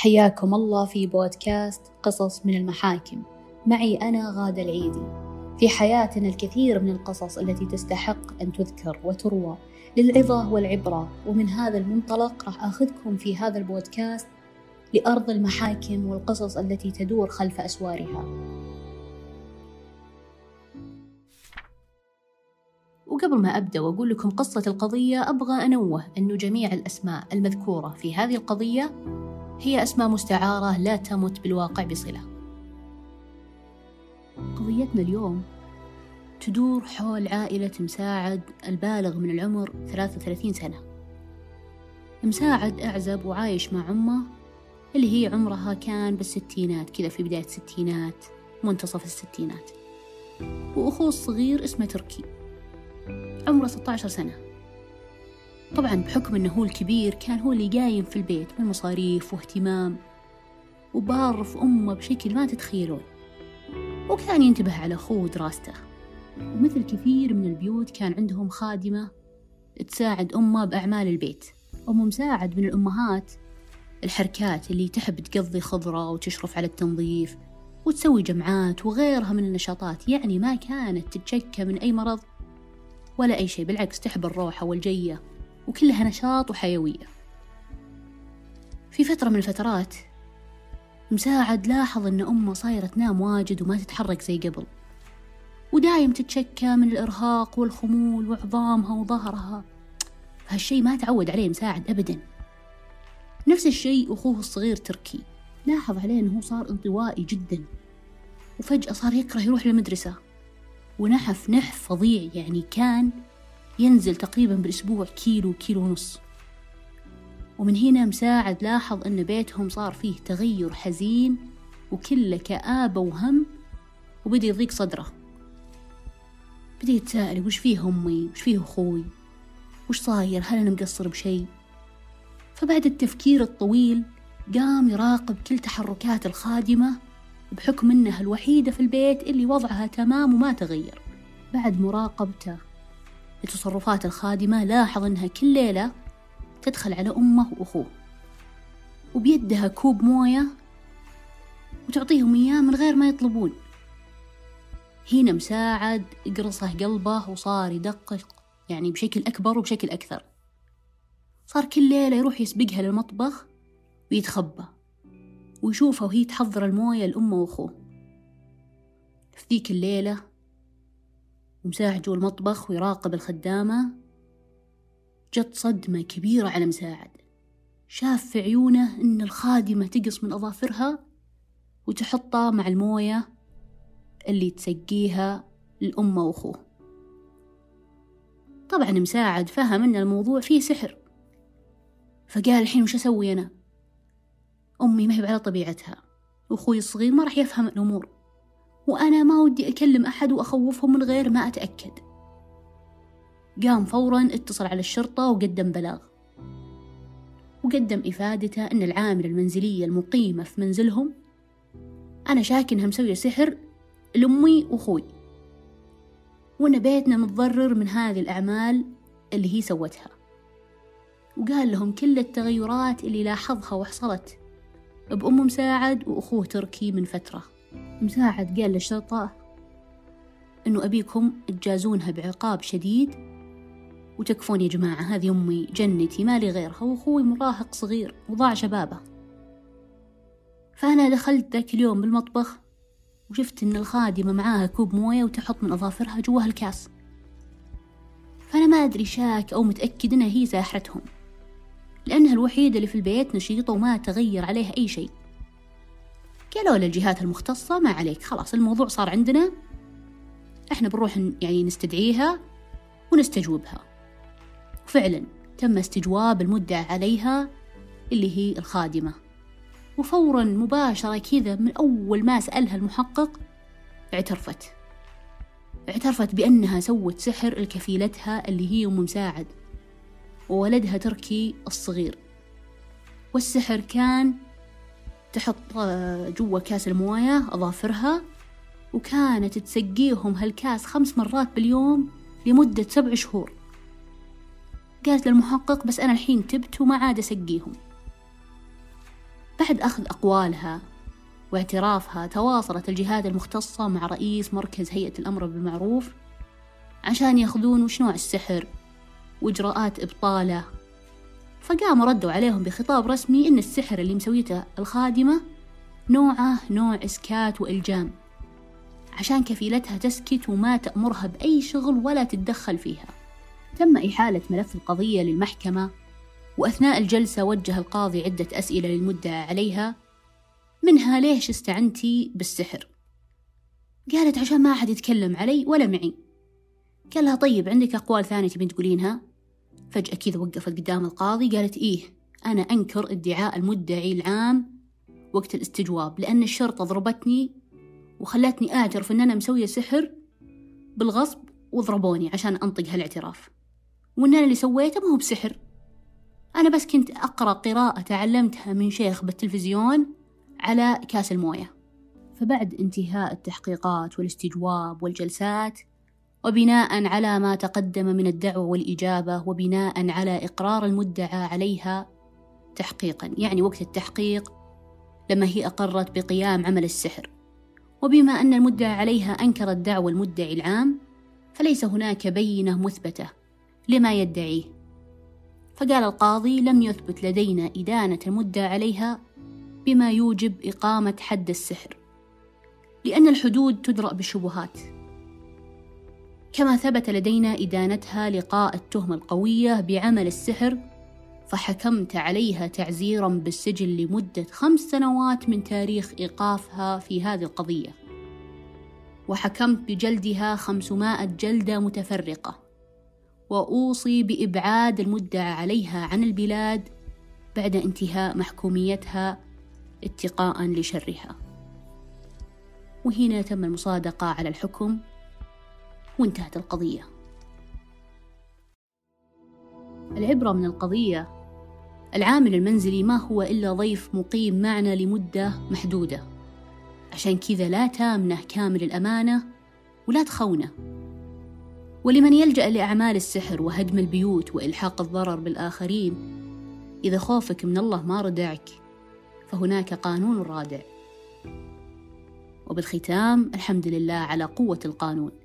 حياكم الله في بودكاست قصص من المحاكم. معي أنا غادة العيدي. في حياتنا الكثير من القصص التي تستحق أن تذكر وتروى للعظة والعبرة ومن هذا المنطلق راح أخذكم في هذا البودكاست لأرض المحاكم والقصص التي تدور خلف أسوارها. وقبل ما أبدأ وأقول لكم قصة القضية أبغى أنوه أنه جميع الأسماء المذكورة في هذه القضية هي أسماء مستعارة لا تمت بالواقع بصلة. قضيتنا اليوم تدور حول عائلة مساعد البالغ من العمر 33 سنة. مساعد أعزب وعايش مع أمه اللي هي عمرها كان بالستينات كذا في بداية الستينات منتصف الستينات. وأخوه الصغير اسمه تركي. عمره 16 سنة. طبعا بحكم أنه هو الكبير كان هو اللي قايم في البيت من مصاريف واهتمام وبار في أمه بشكل ما تتخيلون. وكان ينتبه على أخوه ودراسته. ومثل كثير من البيوت كان عندهم خادمة تساعد أمه بأعمال البيت. أم مساعد من الأمهات الحركات اللي تحب تقضي خضرة وتشرف على التنظيف وتسوي جمعات وغيرها من النشاطات. يعني ما كانت تتشكى من أي مرض ولا أي شيء بالعكس تحب الروحة والجية. وكلها نشاط وحيوية. في فترة من الفترات مساعد لاحظ أن أمه صايرة تنام واجد وما تتحرك زي قبل. ودايم تتشكى من الإرهاق والخمول وعظامها وظهرها. هالشي ما تعود عليه مساعد أبدا. نفس الشيء أخوه الصغير تركي. لاحظ عليه أنه صار انطوائي جدا. وفجأة صار يكره يروح للمدرسة. ونحف نحف فظيع يعني كان ينزل تقريبا بالأسبوع كيلو كيلو ونص. ومن هنا مساعد لاحظ أن بيتهم صار فيه تغير حزين وكله كآبة وهم وبدأ يضيق صدره. بدأ يتساءل وش فيه أمي؟ وش فيه أخوي؟ وش صاير؟ هل أنا مقصر بشي فبعد التفكير الطويل قام يراقب كل تحركات الخادمة بحكم أنها الوحيدة في البيت اللي وضعها تمام وما تغير. بعد مراقبته لتصرفات الخادمة لاحظ أنها كل ليلة تدخل على أمه وأخوه. وبيدها كوب موية وتعطيهم إياه من غير ما يطلبون. هنا مساعد قرصه قلبه وصار يدقق يعني بشكل أكبر وبشكل أكثر. صار كل ليلة يروح يسبقها للمطبخ ويتخبى ويشوفها وهي تحضر الموية لأمه وأخوه. في ذيك الليلة ومساعد جوا المطبخ ويراقب الخدامة. جت صدمة كبيرة على مساعد. شاف في عيونه إن الخادمة تقص من أظافرها وتحطها مع الموية اللي تسقيها لأمه وأخوه. طبعا مساعد فهم إن الموضوع فيه سحر. فقال الحين وش أسوي أنا؟ أمي ما هي على طبيعتها. وأخوي الصغير ما راح يفهم الأمور. وأنا ما ودي أكلم أحد وأخوفهم من غير ما أتأكد. قام فورا اتصل على الشرطة وقدم بلاغ. وقدم إفادته أن العاملة المنزلية المقيمة في منزلهم أنا شاك إنها مسوية سحر لأمي وأخوي. وأن بيتنا متضرر من هذه الأعمال اللي هي سوتها. وقال لهم كل التغيرات اللي لاحظها وحصلت بأم مساعد وأخوه تركي من فترة. مساعد قال للشرطة إنه أبيكم تجازونها بعقاب شديد. وتكفون يا جماعة هذه أمي جنتي مالي غيرها وأخوي مراهق صغير وضاع شبابه. فأنا دخلت ذاك اليوم بالمطبخ وشفت إن الخادمة معاها كوب موية وتحط من أظافرها جواها الكاس. فأنا ما أدري شاك أو متأكد إنها هي ساحرتهم لأنها الوحيدة اللي في البيت نشيطة وما تغير عليها أي شيء. قالوا للجهات المختصة ما عليك خلاص الموضوع صار عندنا. إحنا بنروح يعني نستدعيها ونستجوبها. وفعلا تم استجواب المدعى عليها اللي هي الخادمة. وفورا مباشرة كذا من أول ما سألها المحقق اعترفت. اعترفت بأنها سوت سحر لكفيلتها اللي هي أم مساعد وولدها تركي الصغير. والسحر كان تحط جوا كاس الموية أظافرها وكانت تسقيهم هالكاس خمس مرات باليوم لمدة سبع شهور. قالت للمحقق بس أنا الحين تبت وما عاد أسقيهم. بعد أخذ أقوالها واعترافها تواصلت الجهات المختصة مع رئيس مركز هيئة الأمر بالمعروف عشان يأخذون وش نوع السحر وإجراءات إبطالة. فقاموا ردوا عليهم بخطاب رسمي إن السحر اللي مسويته الخادمة نوعه نوع إسكات وإلجام. عشان كفيلتها تسكت وما تأمرها بأي شغل ولا تتدخل فيها. تم إحالة ملف القضية للمحكمة وأثناء الجلسة وجه القاضي عدة أسئلة للمدعى عليها منها ليش استعنتي بالسحر؟ قالت عشان ما أحد يتكلم علي ولا معي. قال لها طيب عندك أقوال ثانية تبين تقولينها؟ فجأة كذا وقفت قدام القاضي قالت إيه أنا أنكر ادعاء المدعي العام وقت الاستجواب لأن الشرطة ضربتني وخلتني أعترف إن أنا مسوية سحر بالغصب وضربوني عشان أنطق هالاعتراف. وإن أنا اللي سويته ما هو بسحر. أنا بس كنت أقرأ قراءة تعلمتها من شيخ بالتلفزيون على كاس الموية. فبعد انتهاء التحقيقات والاستجواب والجلسات وبناء على ما تقدم من الدعوة والإجابة وبناء على إقرار المدعى عليها تحقيقا. يعني وقت التحقيق لما هي أقرت بقيام عمل السحر. وبما أن المدعى عليها أنكر الدعوة المدعي العام فليس هناك بينة مثبتة لما يدعيه. فقال القاضي لم يثبت لدينا إدانة المدعى عليها بما يوجب إقامة حد السحر لأن الحدود تدرأ بالشبهات كما ثبت لدينا إدانتها لقاء التهمة القوية بعمل السحر فحكمت عليها تعزيرا بالسجن لمدة خمس سنوات من تاريخ إيقافها في هذه القضية. وحكمت بجلدها خمسمائة جلدة متفرقة. وأوصي بإبعاد المدعى عليها عن البلاد بعد انتهاء محكوميتها اتقاء لشرها. وهنا تم المصادقة على الحكم. وانتهت القضية. العبرة من القضية العامل المنزلي ما هو إلا ضيف مقيم معنا لمدة محدودة. عشان كذا لا تامنه كامل الأمانة ولا تخونه. ولمن يلجأ لأعمال السحر وهدم البيوت وإلحاق الضرر بالآخرين إذا خوفك من الله ما ردعك فهناك قانون رادع. وبالختام الحمد لله على قوة القانون.